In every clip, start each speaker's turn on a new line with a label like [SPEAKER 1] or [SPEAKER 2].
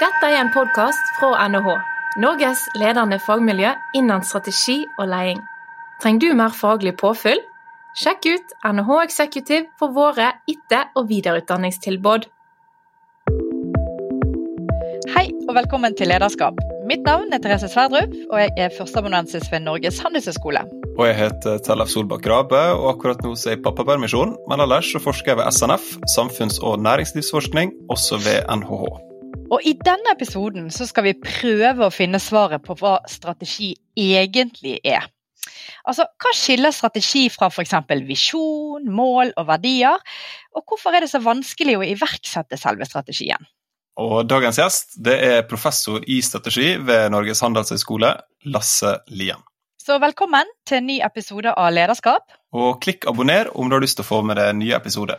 [SPEAKER 1] Dette er en podkast fra NHH, Norges ledende fagmiljø innen strategi og leding. Trenger du mer faglig påfyll? Sjekk ut NHH Executive for våre etter- og videreutdanningstilbud.
[SPEAKER 2] Hei og velkommen til Lederskap. Mitt navn er Therese Sverdrup, og jeg er førsteamanuensis ved Norges handelshøyskole.
[SPEAKER 3] Og jeg heter Tellef Solbakk Rabe, og akkurat nå så er jeg i pappapermisjon. Men ellers så forsker jeg ved SNF, samfunns- og næringslivsforskning, også ved NHH.
[SPEAKER 2] Og I denne episoden så skal vi prøve å finne svaret på hva strategi egentlig er. Altså, Hva skiller strategi fra f.eks. visjon, mål og verdier? Og hvorfor er det så vanskelig å iverksette selve strategien?
[SPEAKER 3] Og dagens gjest det er professor i strategi ved Norges handelshøyskole, Lasse Lien.
[SPEAKER 2] Så velkommen til en ny episode av Lederskap.
[SPEAKER 3] Og klikk abonner om du har lyst til å få med deg nye episoder.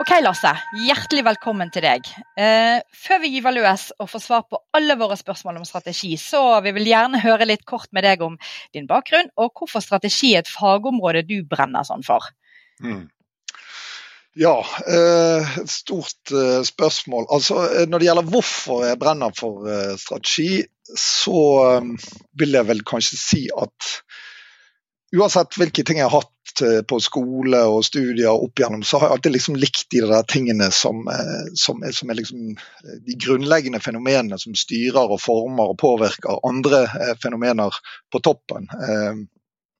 [SPEAKER 2] Ok, Lasse. Hjertelig velkommen til deg. Eh, før vi gyver løs og får svar på alle våre spørsmål om strategi, så vi vil gjerne høre litt kort med deg om din bakgrunn, og hvorfor strategi er et fagområde du brenner sånn for.
[SPEAKER 4] Mm. Ja, eh, stort eh, spørsmål. Altså, eh, når det gjelder hvorfor jeg brenner for eh, strategi, så eh, vil jeg vel kanskje si at uansett hvilke ting jeg har hatt eh, på skole og studier opp igjennom, så har jeg alltid liksom likt de der tingene som, eh, som er, som er liksom eh, de grunnleggende fenomenene som styrer og former og påvirker andre fenomener på toppen.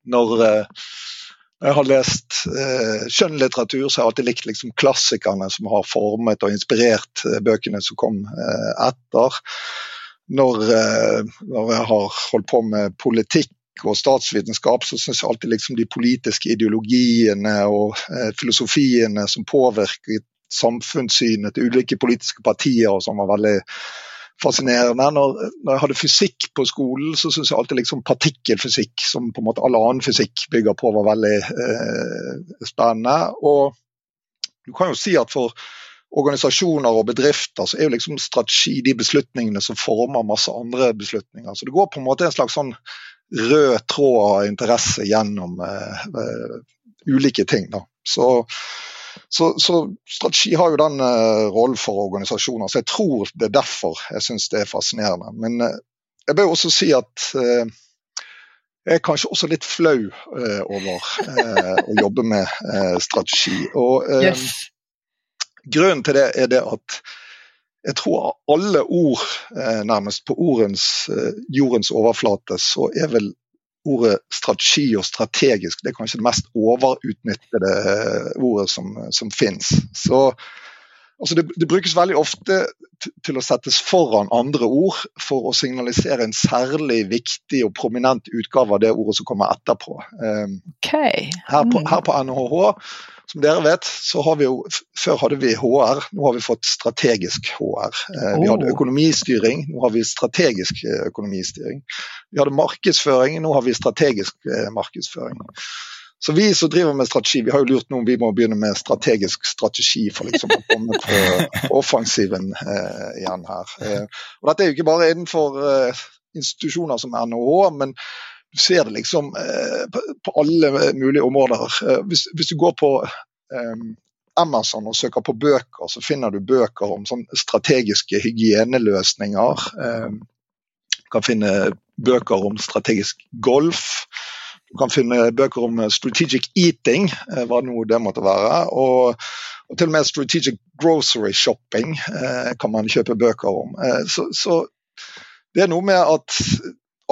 [SPEAKER 4] Når jeg har lest eh, skjønnlitteratur, så har jeg alltid likt liksom, klassikerne som har formet og inspirert bøkene som kom etter. Når, når, jeg har holdt på med politikk og statsvitenskap, så syns jeg alltid liksom de politiske ideologiene og eh, filosofiene som påvirker samfunnssynet til ulike politiske partier og som var veldig fascinerende. Når, når jeg hadde fysikk på skolen, så syns jeg alltid liksom partikkelfysikk, som på en måte all annen fysikk bygger på, var veldig eh, spennende. Og du kan jo si at for organisasjoner og bedrifter så er jo liksom strategi de beslutningene som former masse andre beslutninger. Så det går på en måte en slags sånn rød tråd av interesse gjennom uh, uh, ulike ting. Da. Så, så, så, strategi har jo den uh, rollen for organisasjoner, så jeg tror det er derfor jeg syns det er fascinerende. Men jeg bør også si at jeg er kanskje også litt flau over å jobbe med strategi. Og
[SPEAKER 2] yes.
[SPEAKER 4] grunnen til det er det at jeg tror alle ord, eh, nærmest på ordens, eh, jordens overflate, så er vel ordet strategi og strategisk det er kanskje det mest overutnyttede eh, ordet som, som finnes. Så altså det, det, brukes veldig ofte til å settes foran andre ord for å signalisere en særlig viktig og prominent utgave av det ordet som kommer etterpå.
[SPEAKER 2] Okay.
[SPEAKER 4] Her, på, her på NHH som dere vet, så har vi jo Før hadde vi HR, nå har vi fått strategisk HR. Vi hadde økonomistyring, nå har vi strategisk økonomistyring. Vi hadde markedsføring, nå har vi strategisk markedsføring. Så vi som driver med strategi, vi har jo lurt nå om vi må begynne med strategisk strategi for liksom å komme på offensiven eh, igjen her. Eh, og Dette er jo ikke bare innenfor eh, institusjoner som NHH, men du ser det liksom eh, på alle mulige områder. Eh, hvis, hvis, du går på eh, Amazon og søker på bøker, så finner du bøker om sånn strategiske hygieneløsninger. Du kan finne bøker om strategisk golf. Du kan finne bøker om strategic eating, hva nå det måtte være. Og, og, til og med strategic grocery shopping kan man kjøpe bøker om. Så, så det er noe med at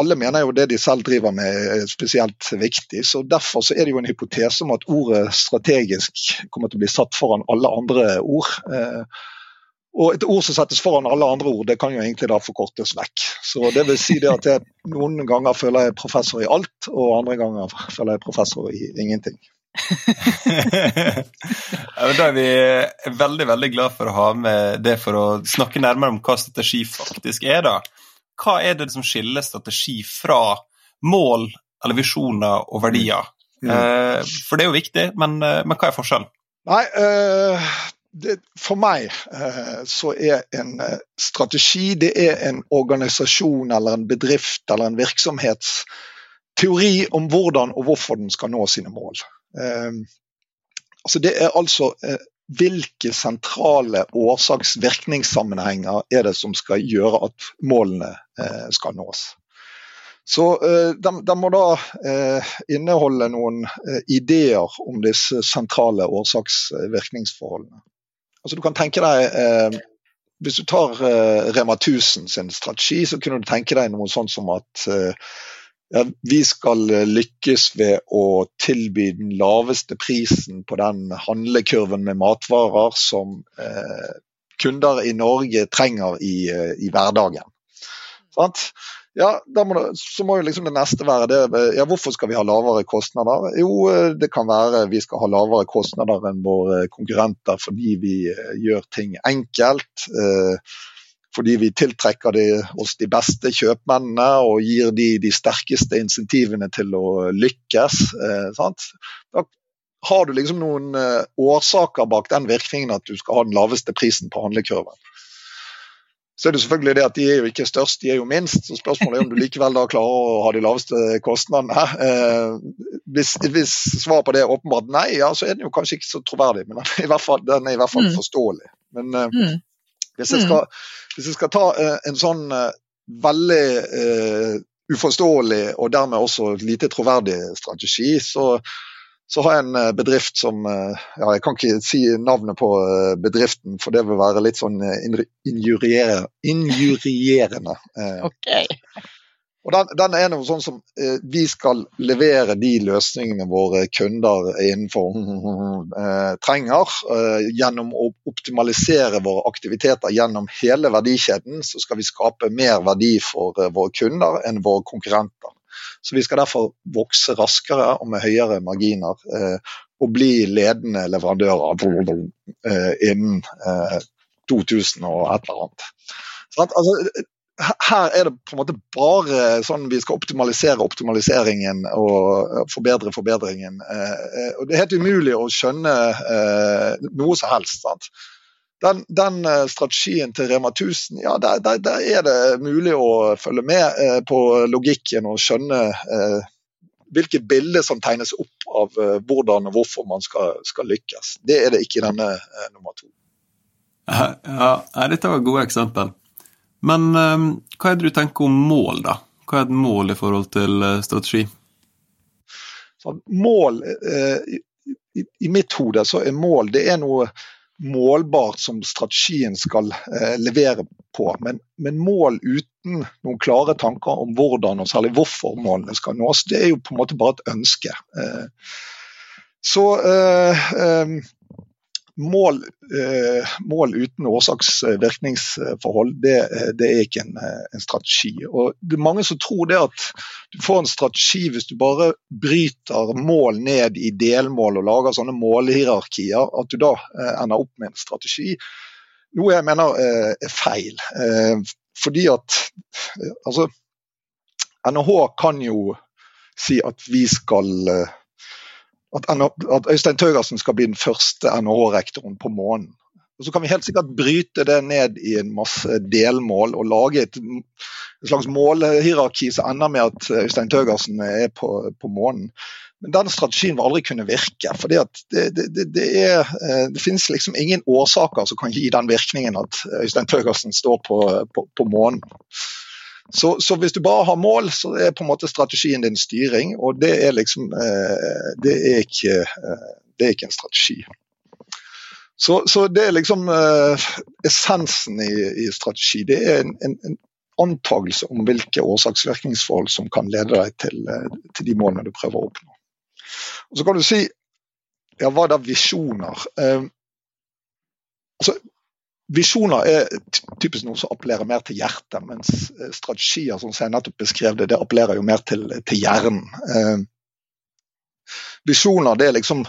[SPEAKER 4] alle mener jo det de selv driver med er spesielt viktig. så Derfor så er det jo en hypotese om at ordet strategisk kommer til å bli satt foran alle andre ord. Og et ord som settes foran alle andre ord, det kan jo egentlig da forkortes vekk. Så det vil si det at jeg noen ganger føler jeg professor i alt, og andre ganger føler jeg professor i ingenting.
[SPEAKER 3] da er vi veldig veldig glad for å ha med det for å snakke nærmere om hva strategi faktisk er. da. Hva er det som skiller strategi fra mål eller visjoner og verdier? Mm. Uh, for det er jo viktig, men, men hva er forskjellen?
[SPEAKER 4] Nei, uh, det, For meg uh, så er en uh, strategi det er en organisasjon eller en bedrift eller en virksomhets teori om hvordan og hvorfor den skal nå sine mål. altså Det er altså hvilke sentrale årsaks-virkningssammenhenger er det som skal gjøre at målene eh, skal nås. Så eh, de, må da eh, inneholde noen ideer om disse sentrale årsaks-virkningsforholdene. Altså Du kan tenke deg Hvis du tar Rema 1000 sin strategi, så kunne du tenke deg noe sånt som at ja, vi skal lykkes ved å tilby den laveste prisen på den handlekurven med matvarer som eh, kunder i Norge trenger i, eh, i hverdagen. Sant? Ja, må det, så må jo liksom det neste være det, ja, hvorfor skal vi ha lavere kostnader? Jo, eh, det kan være vi skal ha lavere kostnader enn våre konkurrenter fordi vi gjør ting enkelt. Eh, fordi vi tiltrekker de, oss de beste kjøpmennene og gir de de sterkeste insentivene til å lykkes. Eh, da har du liksom noen eh, årsaker bak den virkningen at du skal ha den laveste prisen på handlekurven. Så er det selvfølgelig det at de er jo ikke størst, de er jo minst. så Spørsmålet er om du likevel da klarer å ha de laveste kostnadene. Eh, hvis, hvis svaret på det er åpenbart nei, ja, så er den jo kanskje ikke så troverdig. Men den er i hvert fall, er i hvert fall mm. forståelig. Men eh, mm. hvis jeg skal hvis jeg skal ta eh, en sånn eh, veldig uh, uforståelig og dermed også lite troverdig strategi, så, så har jeg en bedrift som ja, Jeg kan ikke si navnet på bedriften, for det vil være litt sånn injurierende. injurierende.
[SPEAKER 2] Okay.
[SPEAKER 4] Og den, den, er noe sånn som eh, Vi skal levere de løsningene våre kunder innenfor eh, trenger. Eh, gjennom å optimalisere våre aktiviteter gjennom hele verdikjeden, så skal vi skape mer verdi for eh, våre kunder enn våre konkurrenter. Så Vi skal derfor vokse raskere og med høyere marginer. Eh, og bli ledende leverandører eh, innen 2000 og et eller annet. Sånn, altså, her er det på en måte bare sånn vi skal optimalisere optimaliseringen og forbedre forbedringen. Eh, og Det er helt umulig å skjønne eh, noe som helst. sant? Den, den, eh, strategien til Rema 1000, ja, der, der, der, er det mulig å følge med på logikken og skjønne hvilke bilder som tegnes opp av hvordan og hvorfor man skal, skal lykkes. Det er det ikke i denne nummer to.
[SPEAKER 3] Ja, dette var gode eksempel. Men um, hva er det du tenker om mål, da? Hva er et mål i forhold til uh, strategi?
[SPEAKER 4] Så mål, uh, i, mitt hode så er mål det er noe målbart som strategien skal uh, levere på. Men, men, mål uten noen klare tanker om hvordan og særlig hvorfor målene skal nås, det er jo på en måte bare et ønske. så um, mål, eh, mål, uten årsaks-virkningsforhold, det, det, er ikke en, en, strategi. Og Det er mange som tror det at du får en strategi hvis du bare bryter mål ned i delmål og lager sånne målhierarkier, at du da eh, ender opp med en strategi. Noe jeg mener eh, er feil. Eh, fordi at eh, altså, NHH kan jo si at vi skal eh, at, at Øystein Tøgersen skal bli den første NHH-rektoren på månen. Og Så kan vi helt sikkert bryte det ned i en masse delmål og lage et, et slags målhierarki som ender med at Øystein Tøgersen er på, på månen. Men den strategien vil aldri kunne virke. for det, det, det, det, finnes liksom ingen årsaker som kan gi den virkningen at Øystein Tøgersen står på, på, på månen. Så, så, hvis du bare har mål, så er på en måte strategien din styring, og det er liksom eh, det, er ikke, eh, det er ikke en strategi. Så, så det er liksom eh, essensen i, i, strategi. Det er en, en, en antagelse om hvilke årsaksvirkningsforhold som kan lede deg til, til, de målene du prøver å oppnå. Og Så kan du si ja, hva er da visjoner? Eh, altså, Visjoner er typisk noe som appellerer mer til hjertet, mens eh, strategier som jeg nettopp beskrev det, det appellerer jo mer til, til hjernen. Eh, visjoner det er liksom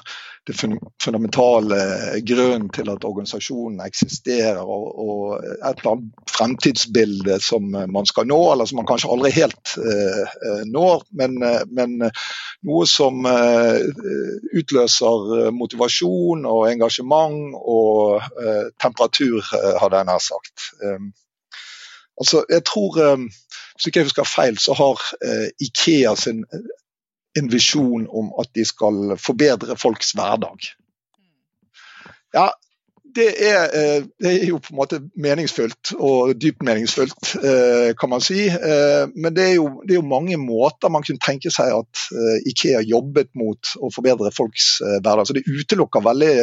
[SPEAKER 4] det fundamentale grunnen til at organisasjonen eksisterer, og, og, et eller annet fremtidsbilde som man skal nå, eller som man kanskje aldri helt uh, når, men, men, noe som uh, utløser motivasjon og engasjement og uh, temperatur, hadde jeg nær sagt. Altså, jeg tror, Hvis ikke jeg husker feil, så har Ikea sin en visjon om at de skal forbedre folks hverdag. Ja, det er, eh, det er, jo på en måte meningsfullt, og dypt meningsfullt, eh, kan man si. Eh, men det er, jo, det er jo mange måter man kunne tenke seg at Ikea jobbet mot å forbedre folks hverdag. Så det utelukker veldig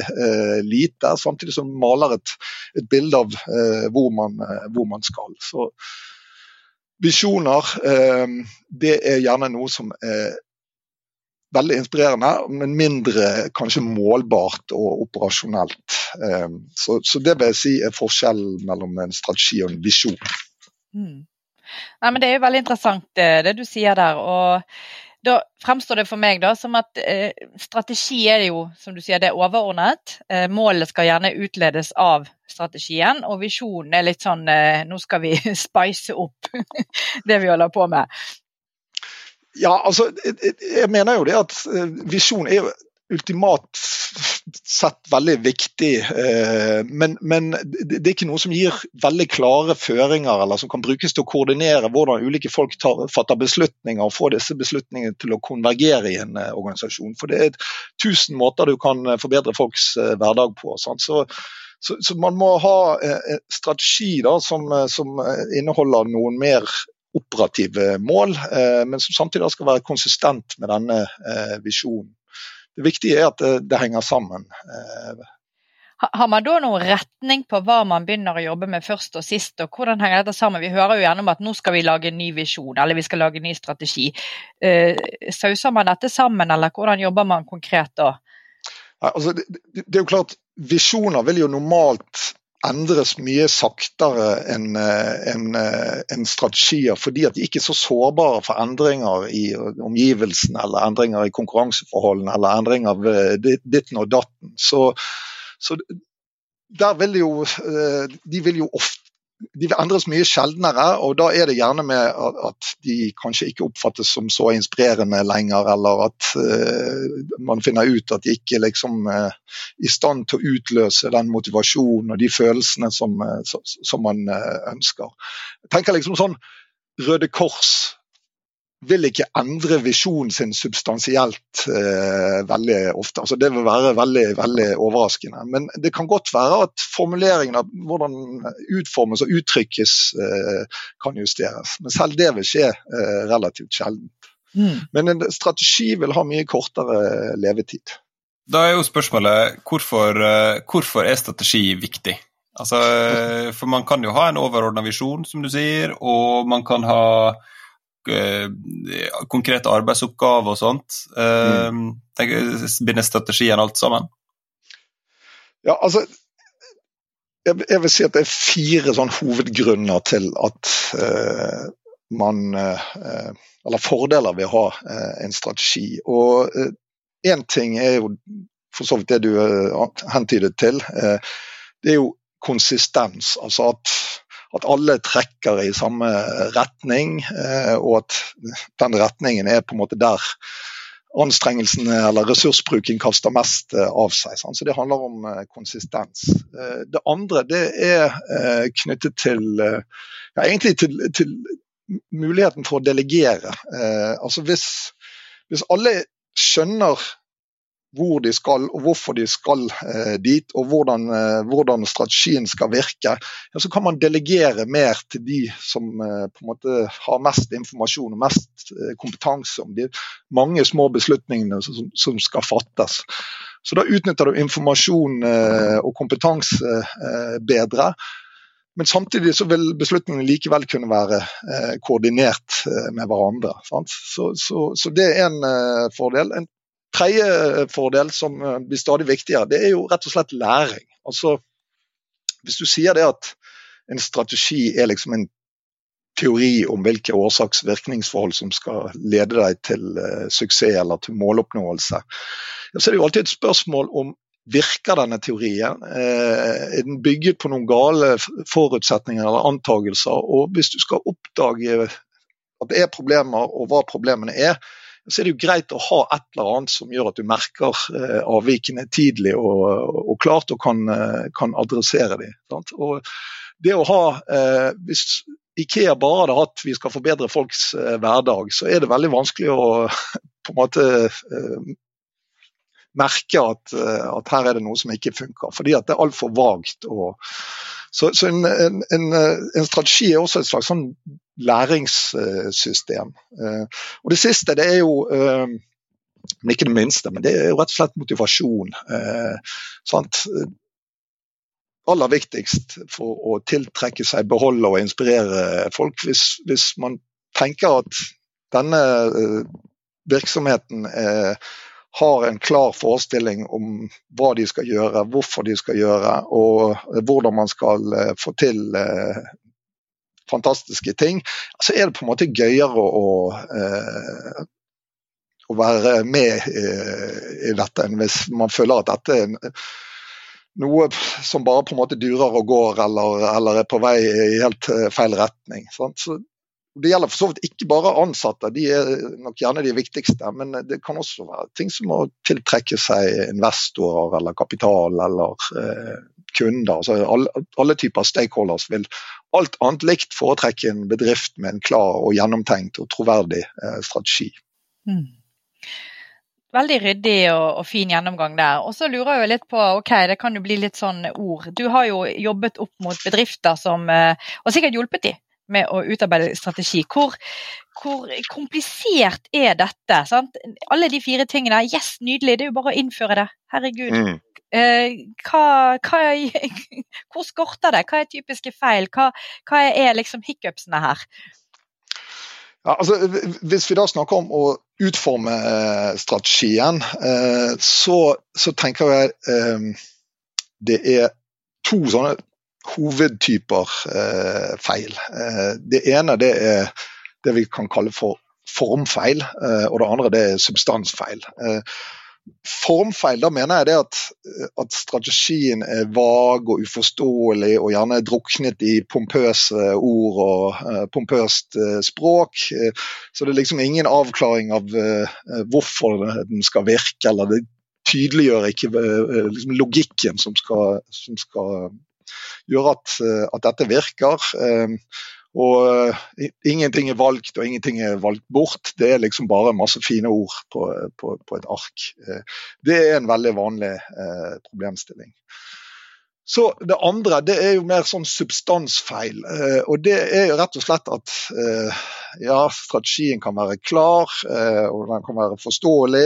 [SPEAKER 4] lite, samtidig som man maler et, et bilde av hvor man, hvor man skal. Så Visjoner det er gjerne noe som er veldig inspirerende, men mindre kanskje målbart og operasjonelt. Ehm, så, så det vil jeg si er forskjellen mellom en strategi og en visjon. Mm.
[SPEAKER 2] Nei, men det er jo veldig interessant det, det du sier der. og da fremstår det for meg da som at eh, strategi er jo, som du sier, det er overordnet. Eh, målet skal gjerne utledes av strategien, og visjonen er litt sånn eh, nå skal vi spice opp det vi holder på med.
[SPEAKER 4] Ja, altså, jeg mener jo det at eh, visjon er jo ultimat sett veldig viktig. Eh, men, men, det er ikke noe som gir veldig klare føringer, eller som kan brukes til å koordinere hvordan ulike folk tar, fatter beslutninger og får disse beslutningene til å konvergere i en eh, organisasjon. For det er tusen måter du kan forbedre folks hverdag på. Så, så, så, man må ha strategi da, som, som inneholder noen mer operative mål, eh, men som samtidig skal være konsistent med denne eh, visjonen. Det viktige er at det, det henger sammen. Eh.
[SPEAKER 2] Har man da noen retning på hva man begynner å jobbe med først og sist, og hvordan henger dette sammen? Vi hører jo gjerne om at nå skal vi lage en ny visjon, eller vi skal lage en ny strategi. Sauser man dette sammen, eller hvordan jobber man konkret da?
[SPEAKER 4] Altså, det, det, det, er jo klart, Visjoner vil jo normalt endres mye saktere enn en, en strategier, fordi at de ikke er så sårbare for endringer i omgivelsene eller endringer i konkurranseforholdene eller endringer ved ditten og datten. Så, så der vil jo, eh, de vil jo ofte de endres mye sjeldnere, og da er det gjerne med at de kanskje ikke oppfattes som så inspirerende lenger, eller at uh, man finner ut at de ikke liksom uh, i stand til å utløse den motivasjonen og de følelsene som, uh, som man ønsker. Jeg tenker liksom sånn Røde Kors vil ikke endre visjonen sin substansielt eh, veldig ofte. Altså, det vil være veldig, veldig overraskende. Men det kan godt være at formuleringen av hvordan utformes og uttrykkes eh, kan justeres. Men selv det vil skje eh, relativt sjelden. Mm. Men en strategi vil ha mye kortere levetid.
[SPEAKER 3] Da er jo spørsmålet hvorfor, eh, hvorfor er strategi viktig? Altså, for man kan jo ha en overordna visjon, som du sier, og man kan ha Eh, konkrete arbeidsoppgaver og sånt. Mm. Binder strategien alt sammen?
[SPEAKER 4] Ja, altså jeg, vil si at det er fire sånn hovedgrunner til at uh, man uh, Eller fordeler ved å ha uh, en strategi. Og én ting er jo for så vidt det du hentydet til. det er jo konsistens. Altså at at alle trekker i samme retning, eh, og at den retningen er på en måte der anstrengelsene eller ressursbruken kaster mest eh, av seg. Så Det handler om eh, konsistens. Det andre det er knyttet til, ja, egentlig til, til muligheten for å delegere. Altså hvis, hvis alle skjønner hvor de skal og hvorfor de skal eh, dit, og hvordan, eh, hvordan, strategien skal virke, ja, så kan man delegere mer til de som eh, på en måte har mest informasjon og mest eh, kompetanse om de mange små beslutningene som, som skal fattes. Så Da utnytter du informasjon eh, og kompetanse eh, bedre. Men samtidig så vil beslutningene likevel kunne være koordinert med hverandre. Så, så, så, Det er en fordel. En tredje fordel som eh, blir stadig viktigere, det er jo rett og slett læring. Altså, hvis du sier det at en strategi er liksom en teori om hvilke årsaks-virkningsforhold som skal lede deg til uh, suksess eller til måloppnåelse, så er det jo alltid et spørsmål om virker denne teorien? Er den bygget på noen gale forutsetninger eller antagelser? Og hvis du skal oppdage at det er problemer, og hva problemene er, så er det jo greit å ha et eller annet som gjør at du merker eh, avvikene tidlig og, og, klart og kan, eh, kan adressere dem. Og det å ha, eh, Hvis Ikea bare hadde hatt vi skal forbedre folks hverdag, så er det veldig vanskelig å på en måte merke at, at, her er det noe som ikke funker. Fordi at det er altfor vagt. så, så en, en, en, en, strategi er også et slags sånn læringssystem. Og det siste det er jo men ikke det minste, men det er jo rett og slett motivasjon. sant? aller viktigst for å tiltrekke seg, beholde og inspirere folk. Hvis, hvis man tenker at denne virksomheten uh, har en klar forestilling om hva de skal gjøre, hvorfor de skal gjøre, og hvordan man skal få til fantastiske ting, så er det på en måte gøyere å, å være med i dette enn hvis man føler at dette er noe som bare på en måte durer og går, eller, eller er på vei i helt eh, feil retning. Sant? Så det gjelder for så vidt ikke bare ansatte, de er nok gjerne de viktigste. Men det kan også være ting som å tiltrekke seg investorer eller kapital eller eh, kunder. Altså alle, alle, typer stakeholders vil alt annet likt foretrekke en bedrift med en klar og gjennomtenkt og troverdig eh, strategi. Mm
[SPEAKER 2] veldig ryddig og, og, fin gjennomgang der. Og så lurer jeg litt på, ok, det kan jo bli litt sånn ord. Du har jo jobbet opp mot bedrifter som eh, Og sikkert hjulpet de med å utarbeide strategi. Hvor, hvor komplisert er dette? Sant? Alle de fire tingene. Yes, nydelig, det er jo bare å innføre det. Herregud. Mm. Eh, hva, hva, hvor skorter det? Hva er typiske feil? Hva, hva er liksom hiccupsene her?
[SPEAKER 4] Ja, altså, hvis vi da snakker om å utforme eh, strategien, eh, så, så, tenker jeg eh, det er to sånne hovedtyper eh, feil. Eh, det ene det er det vi kan kalle for formfeil, eh, og det andre det er substansfeil formfeil, da mener jeg det at, at, strategien er vag og uforståelig og gjerne druknet i pompøse ord og uh, pompøst uh, språk. Så det er liksom ingen avklaring av hvorfor den skal virke, eller det tydeliggjør ikke liksom logikken som skal, som skal gjøre at, at, dette virker. Og uh, ingenting er valgt og ingenting er valgt bort. Det er liksom bare masse fine ord på, på, på et ark. Uh, det er en veldig vanlig problemstilling. Så Det andre det er jo mer sånn substansfeil. og Det er jo rett og slett at ja, strategien kan være klar og den kan være forståelig,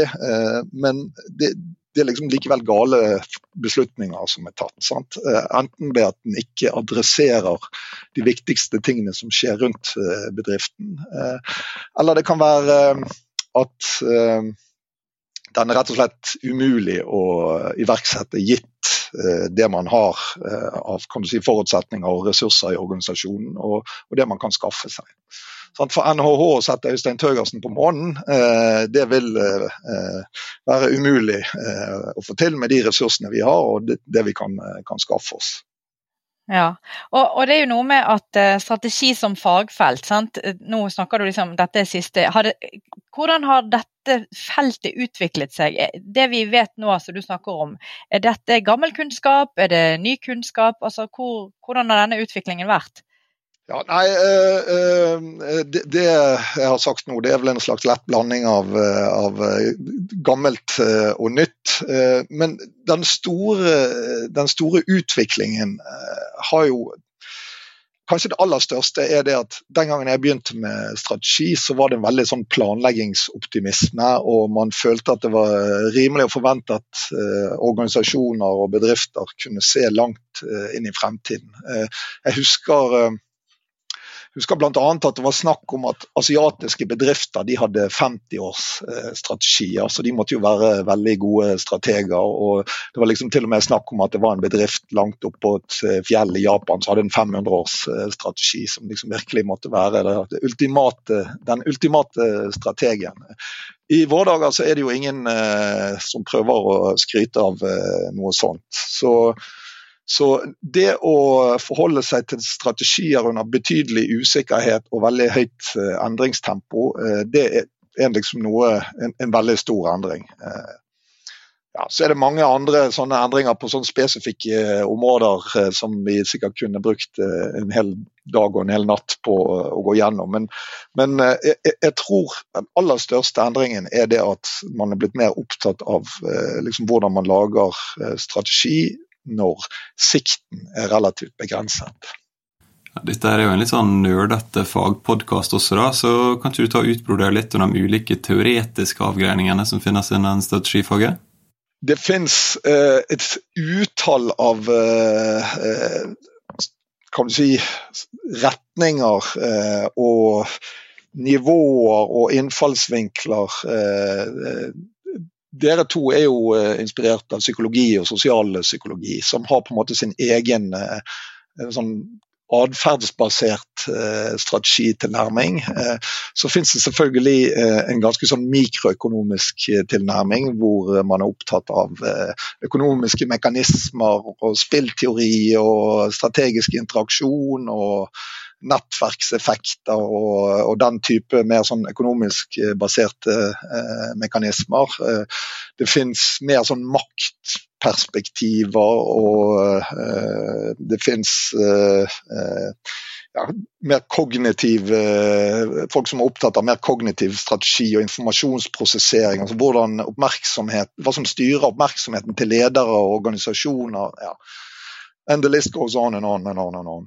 [SPEAKER 4] men det, det er liksom likevel gale beslutninger som er tatt. Sant? Eh, enten ved at den ikke adresserer de viktigste tingene som skjer rundt eh, bedriften, eh, eller det kan være at den er rett og slett umulig å iverksette gitt det man har av si, forutsetninger og ressurser i organisasjonen, og det man kan skaffe seg. For NHH å sette Øystein Tøgersen på månen, eh, det vil eh, være umulig eh, å få til med de ressursene vi har og det vi kan, kan skaffe oss.
[SPEAKER 2] Ja, og, og, det er jo noe med at strategi som fagfelt sant? Nå snakker du liksom dette siste. Har det, hvordan har dette feltet utviklet seg? Det vi vet nå, som du snakker om, er dette gammel kunnskap? Er det ny kunnskap? Altså, hvor, hvordan har denne utviklingen vært?
[SPEAKER 4] Ja, nei, øh, øh, det, jeg har sagt nå, det er vel en slags lett blanding av, eh, av gammelt og nytt. Men den store, den store utviklingen har jo Kanskje det aller største er det at den gangen jeg begynte med strategi, så var det en veldig sånn planleggingsoptimisme, og man følte at det var rimelig å forvente at organisasjoner og bedrifter kunne se langt inn i fremtiden. Jeg husker husker bl.a. at det var snakk om at asiatiske bedrifter de hadde 50 års eh, så de måtte jo være veldig gode strateger. og Det var liksom til og med snakk om at det var en bedrift langt oppå et eh, fjell i Japan som hadde en 500 års eh, strategi, som liksom virkelig måtte være ultimate, den ultimate strategien. I våre dager så er det jo ingen eh, som prøver å skryte av eh, noe sånt. Så så det å forholde seg til strategier under betydelig usikkerhet og veldig høyt eh, endringstempo, eh, det er liksom noe, en, en veldig stor endring. Eh, ja, så er det mange andre sånne endringer på sånne spesifikke områder som vi sikkert kunne brukt en hel dag og en hel natt på å gå gjennom. Men, men jeg, jeg, tror den aller største endringen er det at man er blitt mer opptatt av liksom, hvordan man lager strategi når sikten er relativt begrenset.
[SPEAKER 3] Dette er jo en litt sånn nerdete fagpodkast også, da, så kan ikke du ta utbrodere litt om de ulike teoretiske avgreiningene som finnes innen strategifaget?
[SPEAKER 4] Det finnes eh, et utall av eh, eh, kan du si, retninger eh, og nivåer og innfallsvinkler. Eh, dere to er jo eh, inspirert av psykologi og sosialpsykologi, som har på en måte sin egen sånn atferdsbasert eh, strategitilnærming. Eh, så finnes det selvfølgelig eh, en ganske sånn mikroøkonomisk eh, tilnærming, hvor man er opptatt av eh, økonomiske mekanismer og spillteori og strategisk interaksjon. og nettverkseffekter og, og, den type mer sånn økonomisk baserte eh, mekanismer. det finnes mer sånn maktperspektiver og eh, det fins uh, uh, ja, mer kognitiv Folk som er opptatt av mer kognitiv strategi og informasjonsprosessering. altså hvordan oppmerksomhet, Hva som styrer oppmerksomheten til ledere og organisasjoner. ja. And the list goes on and on and on and on.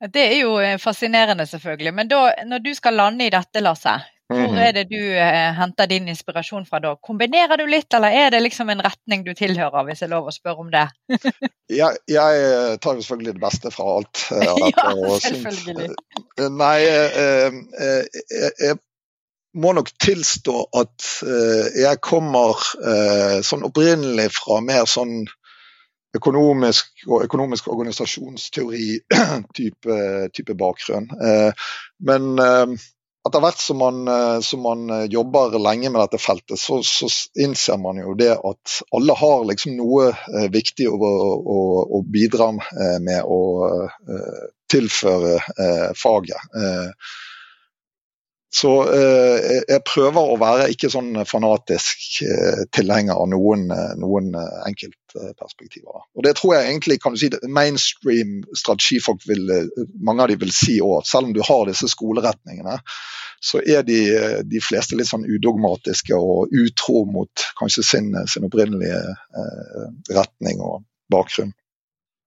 [SPEAKER 2] Det er jo fascinerende, selvfølgelig. Men da, når du skal lande i dette, Lasse, hvor mhm. er det du eh, henter din inspirasjon fra da? Kombinerer du litt, eller er det liksom en retning du tilhører, hvis jeg er lov å spørre om det?
[SPEAKER 4] jeg, jeg, eh, tar jo selvfølgelig det beste fra alt.
[SPEAKER 2] Eh, ja, selvfølgelig.
[SPEAKER 4] Eh, nei, eh, jeg, jeg, må nok tilstå at jeg kommer sånn opprinnelig fra mer sånn økonomisk og økonomisk organisasjonsteori type, bakgrunn. men etter hvert som man, eh, som man, eh, jobber lenge med dette feltet, så, så, innser man jo det at alle har liksom noe eh, viktig å, å, å, bidra med å tilføre faget. Så eh, jeg prøver å være ikke sånn fanatisk eh, tilhenger av noen, eh, noen eh, enkeltperspektiver. Og det tror jeg egentlig kan du si, mainstream strategifolk vil, mange av de vil si òg. Selv om du har disse skoleretningene, så er de, de fleste litt sånn udogmatiske og utro mot kanskje sin, sin opprinnelige eh, retning og bakgrunn.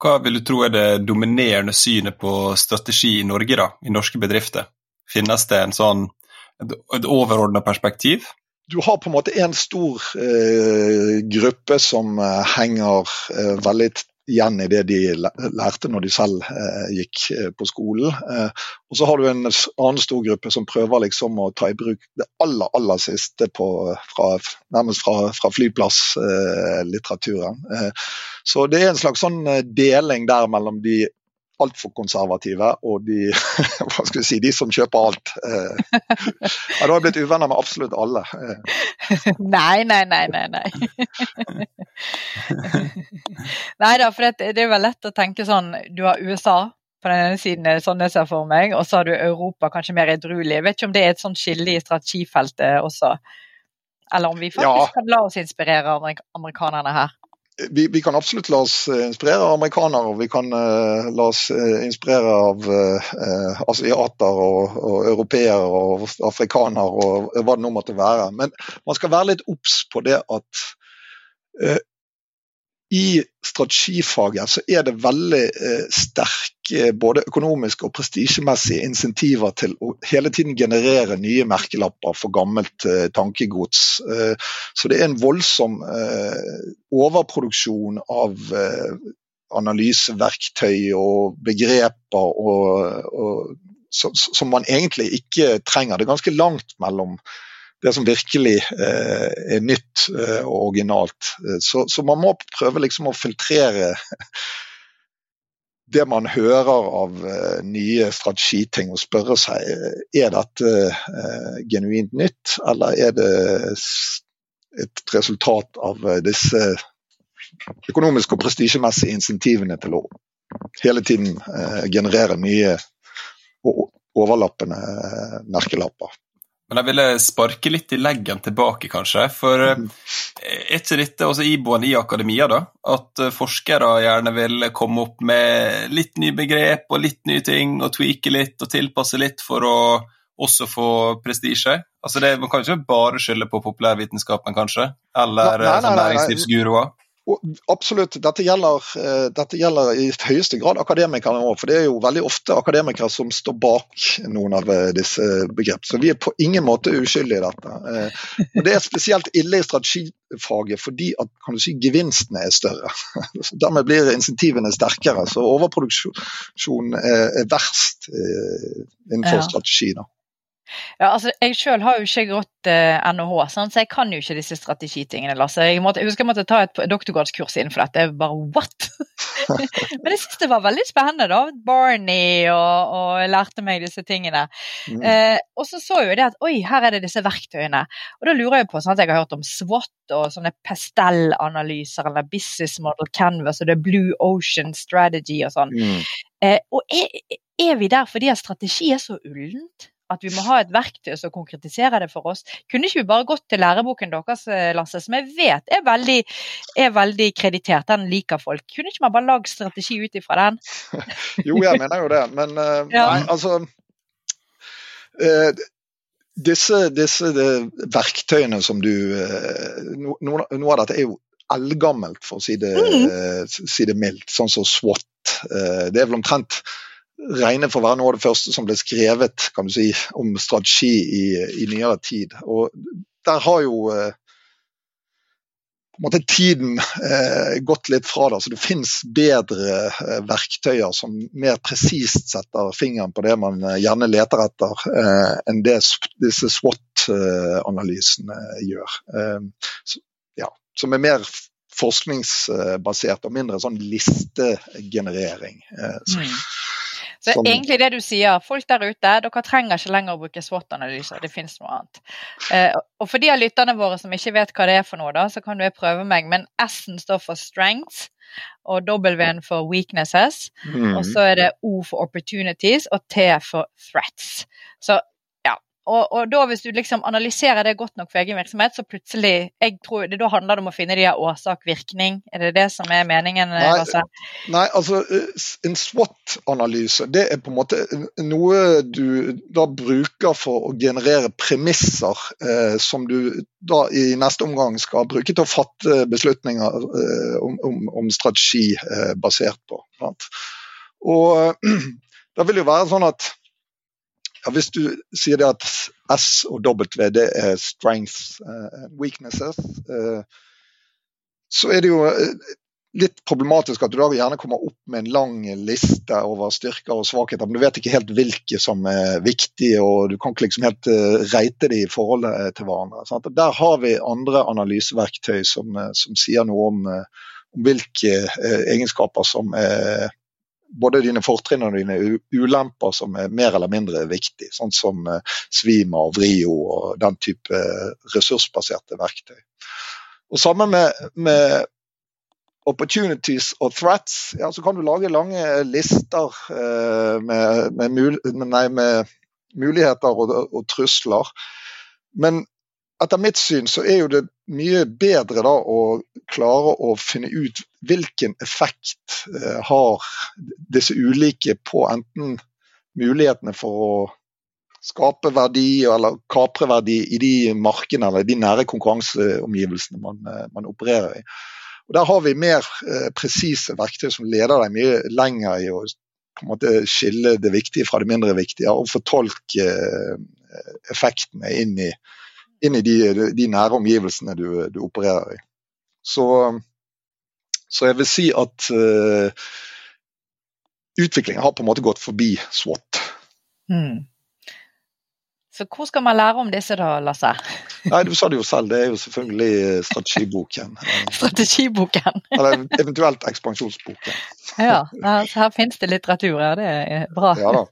[SPEAKER 3] Hva vil du tro er det dominerende synet på strategi i Norge, da, i norske bedrifter? Finnes det en sånn, et overordna perspektiv?
[SPEAKER 4] Du har på en måte en stor eh, gruppe som eh, henger eh, veldig igjen i det de lærte når de selv eh, gikk eh, på skolen. Eh, og så har du en annen stor gruppe som prøver liksom å ta i bruk det aller aller siste på, fra, nærmest fra, fra flyplasslitteraturen. så det er en slags sånn deling der mellom de altfor konservative, og de, hva skal vi si, de som kjøper alt. Eh, ja, da har jeg blitt uvenner med absolutt alle.
[SPEAKER 2] Nei, nei, nei, nei. Nei, nei da, for det, det er vel lett å tenke sånn Du har USA på den ene siden, sånn jeg ser for meg, og så har du Europa kanskje mer edruelig. Jeg vet ikke om det er et sånt skille i strategifeltet også. Eller om vi faktisk ja. kan la oss inspirere amerikanerne her
[SPEAKER 4] vi, vi, kan absolutt la oss eh, inspirere av amerikanere, og vi kan uh, la oss uh, inspirere av uh, asiater og, og europeere og afrikanere og hva det nå måtte være. Men man skal være litt obs på det at i strategifaget så er det veldig sterk både økonomiske og prestisjemessige insentiver til å hele tiden generere nye merkelapper for gammelt eh, tankegods. Eh, så det er en voldsom eh, overproduksjon av eh, analyseverktøy og begreper og, og, som man egentlig ikke trenger. Det er ganske langt mellom det som virkelig eh, er nytt eh, og originalt. Eh, så, så, man må prøve liksom å filtrere det man hører av uh, nye strategiting og spørre seg er dette uh, genuint nytt, eller er det et resultat av uh, disse økonomiske og prestisjemessige insentivene til å hele tiden generere nye og overlappende merkelapper.
[SPEAKER 3] Men jeg ville sparke litt i leggen tilbake, kanskje. For mm. er ikke dette også iboende i akademia, da? At eh, forskere gjerne vil komme opp med litt nye begrep og litt nye ting, og tweake litt og tilpasse litt for å også få prestisje? Altså det, man kan ikke bare skylde på populærvitenskapen, kanskje? Eller nei, nei, nei, næringslivsguruer?
[SPEAKER 4] Absolutt. Dette gjelder, eh, dette gjelder, i høyeste grad akademikerne òg. For det er jo veldig ofte akademikere som står bak noen av eh, disse begrepene. Så vi er på ingen måte uskyldige i dette. Eh, og Det er spesielt ille i strategifaget fordi at kan du si, gevinstene er større. Så Dermed blir insentivene sterkere. Så overproduksjon er verst innenfor ja. strategi. da.
[SPEAKER 2] Ja, altså, Jeg selv har jo ikke gått eh, NHH, så jeg kan jo ikke disse strategitingene. Lasse. Jeg, måtte, jeg husker jeg måtte ta et doktorgradskurs innenfor dette. Jeg bare what?! Men jeg syns det var veldig spennende, da. Barney og, og jeg lærte meg disse tingene. Mm. Eh, og så så jo det at oi, her er det disse verktøyene. Og da lurer jeg på sånn at jeg har hørt om SWOT og sånne Pestel-analyser eller Business Model Canvas og det er Blue Ocean Strategy og sånn. Mm. Eh, og er, er vi der fordi at strategi er så ullent? At vi må ha et verktøy som konkretiserer det for oss. Kunne ikke vi bare gått til læreboken deres, eh, Lasse, som jeg vet er veldig, er veldig kreditert, den liker folk. Kunne ikke man bare lagd strategi ut ifra den?
[SPEAKER 4] jo, jeg mener jo det, men uh, ja. nei, altså uh, disse, disse verktøyene som du no, Noe av dette er jo eldgammelt, for å si det, mm. si det mildt, sånn som SWAT. Det er vel omtrent regner for å være noe av det første som ble skrevet kan du si, om strategi i, i nyere tid. Og der har jo eh, på en måte tiden eh, gått litt fra det. Så det finnes bedre eh, verktøyer som mer presist setter fingeren på det man eh, gjerne leter etter, eh, enn det disse SWOT-analysene gjør. Eh, så, ja, som er mer forskningsbasert og mindre sånn listegenerering. Så, mm.
[SPEAKER 2] Så som... egentlig det du sier, folk der ute, dere trenger ikke lenger å bruke SWOT-analyser, det finnes noe annet. Eh, og for de av lytterne våre som ikke vet hva det er for noe, da, så kan du prøve meg. Men S-en står for strengths, og W-en for weaknesses. Mm. Og så er det O for opportunities og T for threats. Så og, og, da hvis du liksom analyserer det godt nok for egen virksomhet, så plutselig jeg tror det Da handler det om å finne de her årsak-virkning. Er det det som er meningen?
[SPEAKER 4] Nei, altså, nei, altså en SWOT-analyse det er på en måte noe du da bruker for å generere premisser eh, som du da i neste omgang skal bruke til å fatte beslutninger eh, om, om, om, strategi eh, basert på. Sant? Og da vil det jo være sånn at ja, Hvis du sier det at S og W det er strengths and weaknesses, eh, så er det jo eh, litt problematisk at du da gjerne kommer opp med en lang liste over styrker og svakheter, men du vet ikke helt hvilke som er viktige, og du kan ikke liksom helt eh, reite de i forholdet til hverandre. Sant? Der har vi andre analyseverktøy som, som sier noe om, om hvilke egenskaper som er både dine fortrinn og dine ulemper som er mer eller mindre viktig, sånn som uh, Svima og Vrio og den type ressursbaserte verktøy. Og Sammen med, med opportunities og threats, ja, så kan du lage lange lister eh, med, med, mul nei, med, muligheter og, og, trusler. Men etter mitt syn så er jo det mye bedre da å klare å finne ut hvilken effekt eh, har disse ulike på enten mulighetene for å skape verdi eller kapre verdi i de markedene eller de nære konkurranseomgivelsene man, eh, man opererer i. Og Der har vi mer eh, presise verktøy som leder deg mye lenger i å på en måte skille det viktige fra det mindre viktige, og fortolke eh, effektene inn i inn i de, de nære omgivelsene du, du, opererer i. Så, så jeg vil si at uh, utviklingen har på en måte gått forbi SWAT. Mm.
[SPEAKER 2] Så hvor skal man lære om disse da, Lasse?
[SPEAKER 4] Nei, Du sa det jo selv, det er jo selvfølgelig strategiboken.
[SPEAKER 2] strategiboken.
[SPEAKER 4] Eller eventuelt ekspansjonsboken.
[SPEAKER 2] ja, her, finnes det litteratur, ja. Det er bra.
[SPEAKER 4] ja da.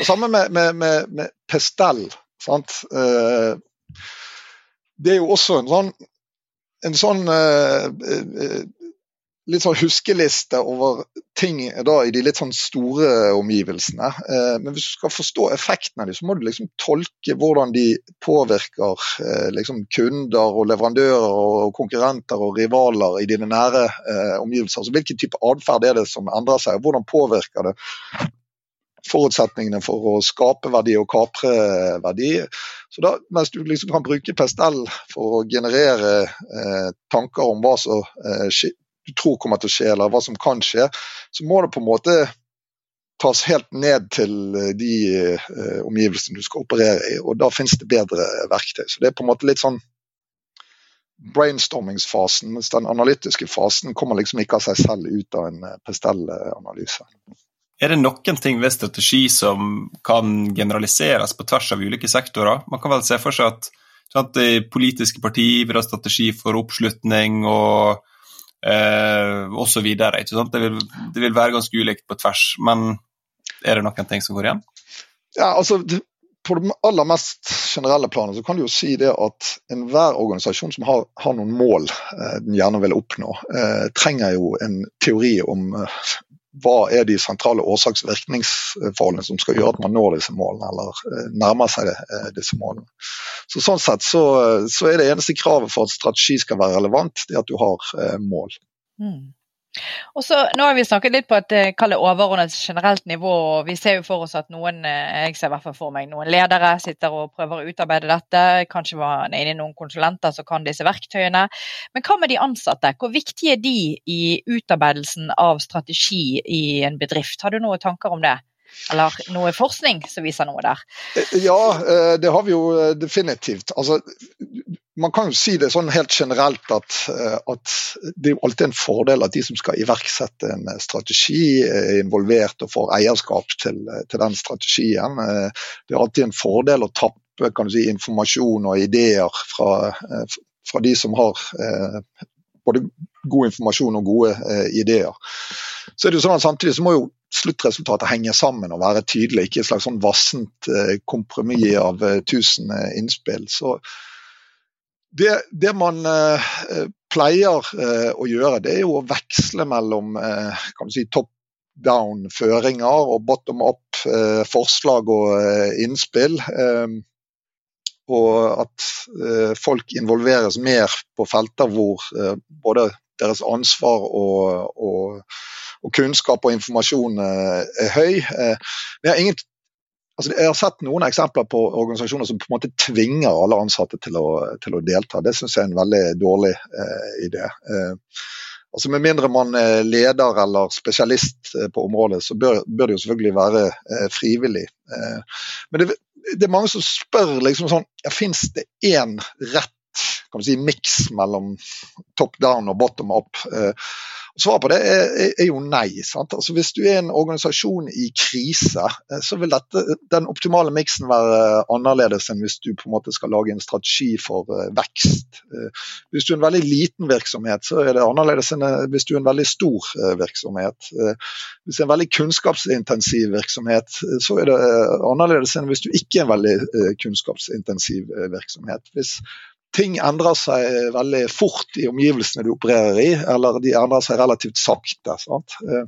[SPEAKER 4] Og Samme med, med, med, med Pestel. sant? Uh, det er jo også en sånn, en sånn uh, uh, litt sånn huskeliste over ting da, i de litt sånn store omgivelsene. Eh, men hvis du skal forstå effekten av dem, så må du liksom tolke hvordan de påvirker eh, liksom kunder og leverandører og konkurrenter og rivaler i dine nære eh, omgivelser. Altså, hvilken type atferd er det som endrer seg, og hvordan påvirker det forutsetningene for å skape verdi og kapre verdi. Så da, Mens du liksom kan bruke pestell for å generere eh, tanker om hva som eh, du tror kommer til å skje, eller hva som kan skje, så må det på en måte tas helt ned til eh, de eh, omgivelsene du skal operere i. og Da finnes det bedre verktøy. Så Det er på en måte litt sånn brainstormingsfasen, mens den analytiske fasen kommer liksom ikke av seg selv ut av en eh, Pestel-analyse.
[SPEAKER 3] Er det noen ting ved strategi som kan generaliseres på tvers av ulike sektorer? Man kan vel se for seg at sant, politiske partier vil ha strategi for oppslutning og eh, osv. Det, vil, det vil være ganske ulikt på tvers, men er det noen ting som går igjen?
[SPEAKER 4] Ja, altså på det aller mest generelle planet så kan du jo si det at enhver organisasjon som har, har noen mål eh, den gjerne vil oppnå, eh, trenger jo en teori om eh, hva er de sentrale årsaks- og virkningsforholdene som skal gjøre at man når disse målene, eller eh, nærmer seg eh, disse målene. Så Sånn sett så, så er det eneste kravet for at strategi skal være relevant, det at du har eh, mål. Mm.
[SPEAKER 2] Og så, nå har vi snakket litt på et eh, overordnet generelt nivå. og Vi ser jo for oss at noen eh, jeg ser i hvert fall for meg, noen ledere sitter og prøver å utarbeide dette. Kanskje var inne i noen konsulenter som kan disse verktøyene. Men hva med de ansatte? Hvor viktige er de i utarbeidelsen av strategi i en bedrift? Har du noen tanker om det? Eller noe forskning som viser noe der?
[SPEAKER 4] Ja, det har vi jo definitivt. Altså, man kan jo si det sånn helt generelt at, eh, at, det er alltid en fordel at de som skal iverksette en eh, strategi, er involvert og får eierskap til, eh, til den strategien. Det er alltid en fordel å tappe si, informasjon og ideer fra, fra, de som har både god informasjon og gode ideer. Så er det jo sånn at Samtidig så må jo sluttresultatet henge sammen og være tydelig, ikke et slags sånn vassent kompromiss av tusen innspill. Så det, det man eh, pleier eh, å gjøre, det er jo å veksle mellom eh, si, top down-føringer og bottom up eh, forslag og eh, innspill. Eh, og at folk involveres mer på felter hvor både deres ansvar og, og, og kunnskap og informasjon er høy. Vi har ingen Altså, jeg har sett noen eksempler på organisasjoner som på en måte tvinger alle ansatte til å, til å delta. Det syns jeg er en veldig dårlig eh, idé. Eh, altså Med mindre man er leder eller spesialist eh, på området, så bør, bør det jo selvfølgelig være eh, frivillig. Eh, men det, det, er mange som spør liksom sånn, ja, fins det én rett kan si, miks mellom top down og bottom up? Eh, Svaret på det er, er jo nei. Altså, hvis du er en organisasjon i krise, eh, så vil dette, den optimale miksen være annerledes enn hvis du på en måte skal lage en strategi for uh, vekst. Uh, hvis du er en veldig liten virksomhet, så er det annerledes enn hvis du er en veldig stor virksomhet. hvis det er en veldig kunnskapsintensiv virksomhet, så er det annerledes enn hvis du ikke er en veldig kunnskapsintensiv virksomhet. Hvis ting endrer seg veldig fort i omgivelsene du opererer i, eller de endrer seg relativt sakte. Sant? Eh,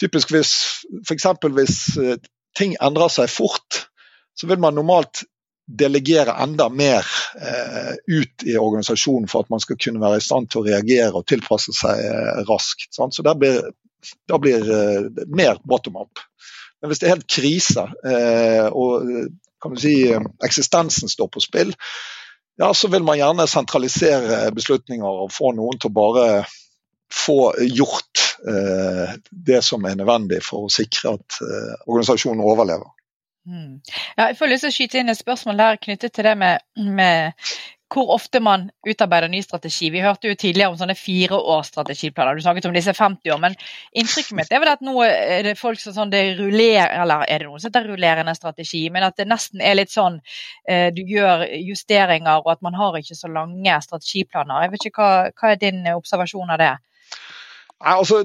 [SPEAKER 4] typisk hvis f.eks. hvis eh, ting endrer seg fort, så vil man normalt delegere enda mer eh, ut i organisasjonen for at man skal kunne være i stand til å reagere og tilpasse seg raskt. Sant? Så da blir, da blir eh, mer bottom up. Men hvis det er helt krise og kan du si, eksistensen står på spill, ja, så vil man gjerne sentralisere beslutninger og få noen til å bare få gjort eh, det som er nødvendig for å sikre at eh, organisasjonen overlever.
[SPEAKER 2] Mm. Ja, jeg får lyst til å skyte inn et spørsmål der knyttet til det med, med hvor ofte man utarbeider ny strategi. Vi hørte jo tidligere om sånne fireårsstrategiplaner. Du snakket om disse 50 år. Men inntrykket mitt er vel at nå er det folk som sånn det rullerer, eller er det noen som heter rullerende strategi, men at det nesten er litt sånn eh, du gjør justeringer, og at man har ikke så lange strategiplaner. Jeg vet ikke, Hva, hva er din observasjon av det?
[SPEAKER 4] Altså,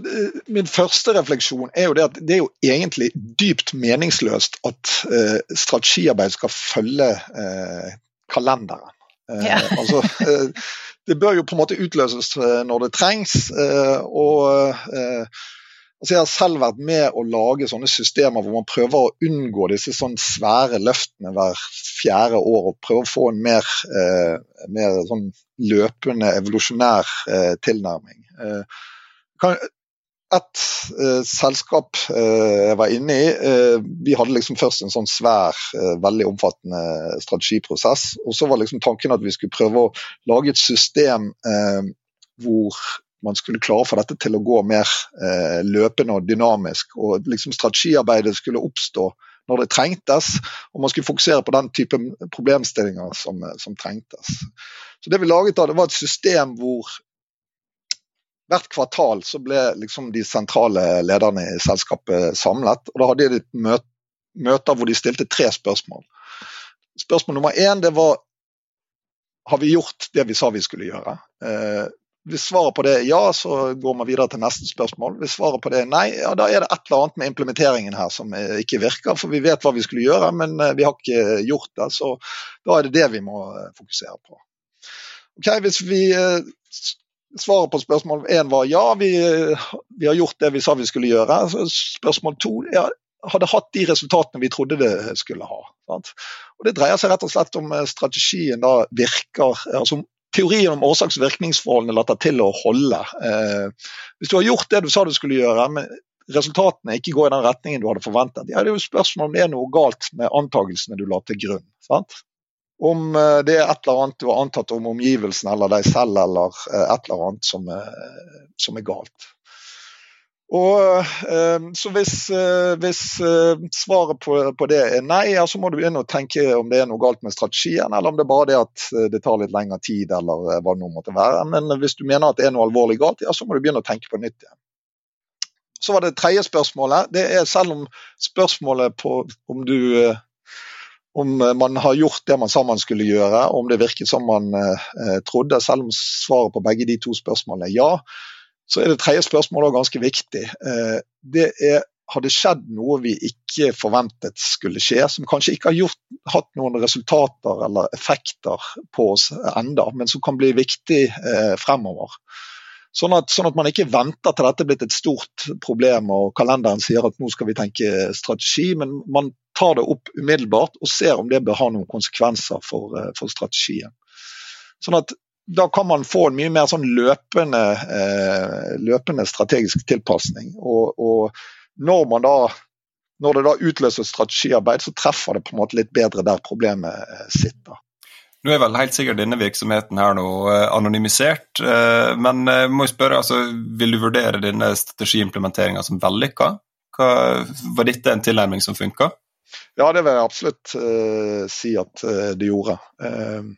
[SPEAKER 4] min første refleksjon er jo det at det er jo egentlig dypt meningsløst at uh, strategiarbeid skal følge uh, kalenderen.
[SPEAKER 2] Ja.
[SPEAKER 4] altså, det bør jo på en måte utløses når det trengs. og Altså jeg har selv vært med å lage sånne systemer hvor man prøver å unngå disse sånn svære løftene hver fjerde år, og prøver å få en mer, eh, mer sånn løpende evolusjonær eh, tilnærming. Eh, kan, et eh, selskap eh, jeg var inne i, eh, vi hadde liksom først en sånn svær, veldig omfattende strategiprosess. Og så var liksom tanken at vi skulle prøve å lage et system hvor man skulle klare å få dette til å gå mer eh, løpende og dynamisk. og liksom Strategiarbeidet skulle oppstå når det trengtes, og man skulle fokusere på den type problemstillinger som, som trengtes. Så Det vi laget da, det var et system hvor hvert kvartal så ble liksom de sentrale lederne i selskapet samlet. og Da hadde de et møter hvor de stilte tre spørsmål. Spørsmål nummer én det var har vi gjort det vi sa vi skulle gjøre. Eh, hvis svaret på det er ja, så går man videre til neste spørsmål. Hvis svaret på det er nei, ja, da er det et eller annet med implementeringen her som eh, ikke virker. For vi vet hva vi skulle gjøre, men eh, vi har ikke gjort det. Så da er det det vi må eh, fokusere på. Ok, Hvis vi svaret på spørsmål én var ja, vi, vi, har gjort det vi sa vi skulle gjøre. Spørsmål to ja, hadde hatt de resultatene vi trodde det skulle ha. Sant? Og Det dreier seg rett og slett om strategien da virker, altså teorien om årsaks- og virkningsforholdene later til å holde. Eh, hvis du har gjort det du sa du skulle gjøre, men resultatene ikke går i den retningen du hadde forventet, ja, det er jo spørsmål om det er noe galt med antakelsene du la til grunn. sant? Om eh, det er et eller annet du har antatt om omgivelsene eller deg selv, eller eh, et eller annet som er, som er galt. Og, eh, så hvis, hvis svaret på, på, det er nei, så må du begynne å tenke om det er noe galt med strategien, eller om det er bare det at det tar litt lengre tid, eller hva det nå måtte være. Men hvis du mener at det er noe alvorlig galt, ja, så må du begynne å tenke på nytt igjen. Så var det tredje spørsmålet. Det er selv om spørsmålet på om du om man har gjort det man sa man skulle gjøre, og om det virket som man eh, trodde, selv om svaret på begge de to spørsmålene er ja, så er det tredje spørsmålet ganske viktig. Eh, det er har det skjedd noe vi ikke forventet skulle skje, som kanskje ikke har gjort, hatt noen resultater eller effekter på oss enda, men som kan bli viktig eh, fremover. Sånn at, sånn at, man ikke venter til dette er blitt et stort problem og kalenderen sier at nå skal vi tenke strategi, men man tar det opp umiddelbart og ser om det bør ha noen konsekvenser for, eh, for strategien. Sånn at da kan man få en mye mer sånn løpende, eh, løpende strategisk tilpasning. Og, og, når da når det da utløser strategiarbeid, så treffer det på en måte litt bedre der problemet eh, sitter.
[SPEAKER 3] Nå er vel helt sikkert denne virksomheten her nå anonymisert, men jeg må spørre, altså, vil du vurdere denne strategiimplementeringa som vellykka? Var dette en tilnærming som funka?
[SPEAKER 4] Ja, det vil jeg absolutt uh, si at uh, det gjorde. Uh,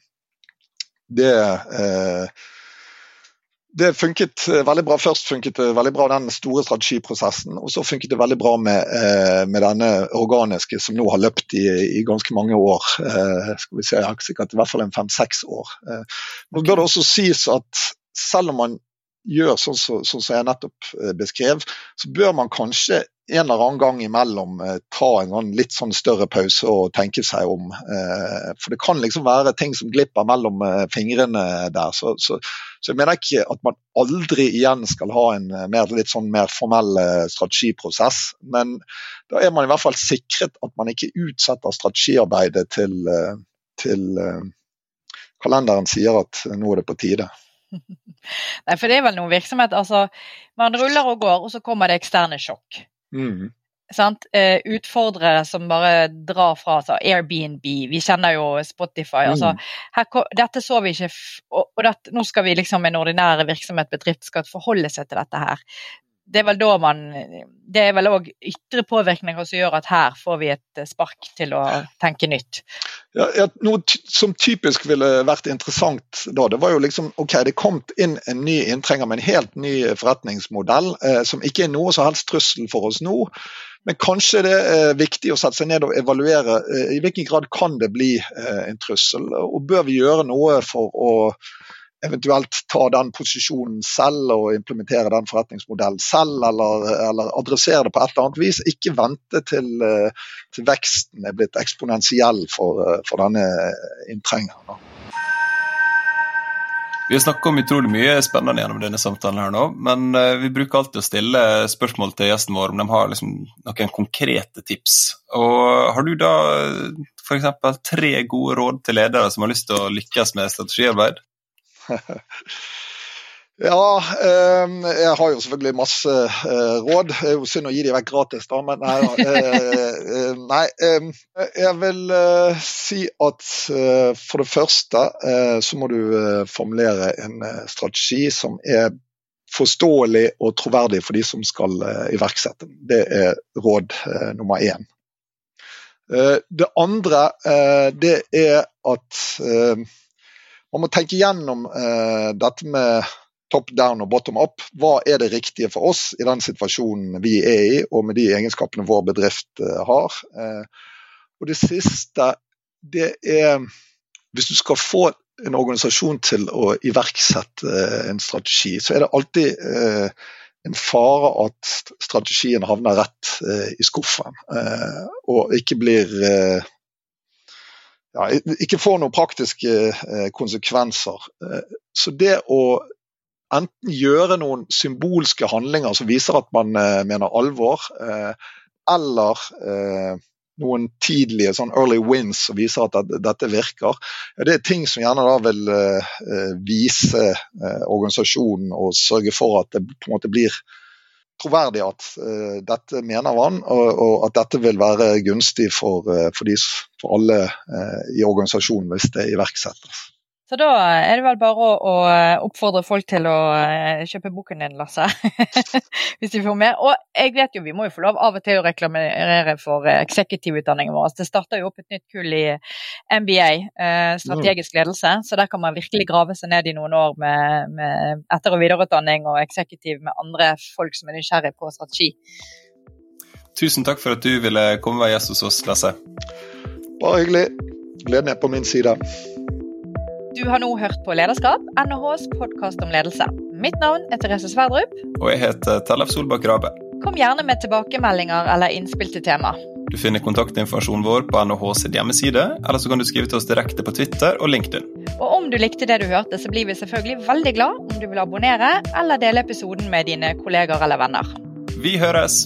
[SPEAKER 4] det eh, det funket eh, veldig bra. Først funket det veldig bra den store strategiprosessen, og så funket det veldig bra med, eh, med denne organiske som nå har løpt i, i ganske mange år. skal vi se, Sikkert i hvert fall en fem-seks år. Nå bør det også sies at selv om man gjør sånn som så, så jeg nettopp beskrev, så bør man kanskje en eller annen gang imellom eh, ta en sånn litt sånn større pause og tenke seg om. Eh, for det kan liksom være ting som glipper mellom eh, fingrene der. Så, så, så, jeg mener ikke at man aldri igjen skal ha en mer, litt sånn mer formell strategiprosess. Men da er man i hvert fall sikret at man ikke utsetter strategiarbeidet til, til kalenderen sier at nå er det på tide.
[SPEAKER 2] Nei, for det er vel noen virksomhet, altså Man ruller og går, og så kommer det eksterne sjokk. Mm. Eh, utfordrere som bare drar fra altså Airbnb, vi kjenner jo Spotify. Mm. Altså, her, dette så vi ikke, og, og dette, nå skal vi liksom en ordinær virksomhet, bedrift, skal forholde seg til dette her det er vel da man Det er vel òg ytre påvirkninger som gjør at her får vi et spark til å tenke nytt.
[SPEAKER 4] Ja, ja, noe som typisk ville vært interessant da, det var jo liksom OK, det kom inn en ny inntrenger med en helt ny forretningsmodell eh, som ikke er noe som helst trussel for oss nå. Men kanskje det er viktig å sette seg ned og evaluere eh, i hvilken grad kan det bli eh, en trussel. Og bør vi gjøre noe for å eventuelt ta den posisjonen selv og implementere den forretningsmodellen selv, eller, eller adressere det på et eller annet vis. Ikke vente til, eh, til veksten er blitt eksponentiell for, eh, for denne inntrengeren.
[SPEAKER 3] Vi har snakka om utrolig mye spennende gjennom denne samtalen, her nå, men eh, vi bruker alltid å stille spørsmål til gjesten vår om de har liksom noen konkrete tips. Og Har du da f.eks. tre gode råd til ledere som har lyst til å lykkes med strategiarbeid?
[SPEAKER 4] Ja, ehm, jeg har jo selvfølgelig masse eh, råd. Det er jo synd å gi de vekk gratis, da, men nei, eh, eh, nei ehm, Jeg vil si at for det første så må du formulere en strategi som er forståelig og troverdig for de som skal iverksette den. Det er råd nummer én. Det andre det er at man må tenke gjennom dette med top down og bottom up. Hva er det riktige for oss i den situasjonen vi er i, og med de egenskapene vår bedrift uh, har. Uh, og det siste, det er Hvis du skal få en organisasjon til å iverksette uh, en strategi, så er det alltid en fare at strategien havner rett i skuffen, og ikke blir ja, ikke får noen praktiske konsekvenser. Så det å enten gjøre noen symbolske handlinger som viser at man eh, mener alvor, eh, eller eh, noen tidlige sånn early wins som viser at dette virker. Det er ting som gjerne da vil vise organisasjonen og sørge for at det på en måte blir troverdig at dette mener man, og, at dette vil være gunstig for, for, de, for alle i organisasjonen hvis det iverksettes.
[SPEAKER 2] Så da er det vel bare å, å oppfordre folk til å uh, kjøpe boken din, Lasse. Hvis de får mer. Og jeg vet jo, vi må jo få lov av og til å reklamere for uh, eksekutivutdanningen vår. Det starter jo opp et nytt kull i MBA, eh, strategisk ledelse. Så der kan man virkelig grave seg ned i noen år med, med etter- og videreutdanning og eksekutiv med andre folk som er nysgjerrig på strategi.
[SPEAKER 3] Tusen takk for at du ville komme og være gjest hos oss, Lasse.
[SPEAKER 4] Bare hyggelig. Gleden er på min side.
[SPEAKER 2] Du har nå hørt på Lederskap, NHHs podkast om ledelse. Mitt navn er Therese Sverdrup.
[SPEAKER 3] Og jeg heter Tellef Solbakk Rabe.
[SPEAKER 2] Kom gjerne med tilbakemeldinger eller innspill til tema.
[SPEAKER 3] Du finner kontaktinformasjonen vår på NHHs hjemmeside, eller så kan du skrive til oss direkte på Twitter og LinkedIn.
[SPEAKER 2] Og om du likte det du hørte, så blir vi selvfølgelig veldig glad om du vil abonnere eller dele episoden med dine kolleger eller venner.
[SPEAKER 3] Vi høres!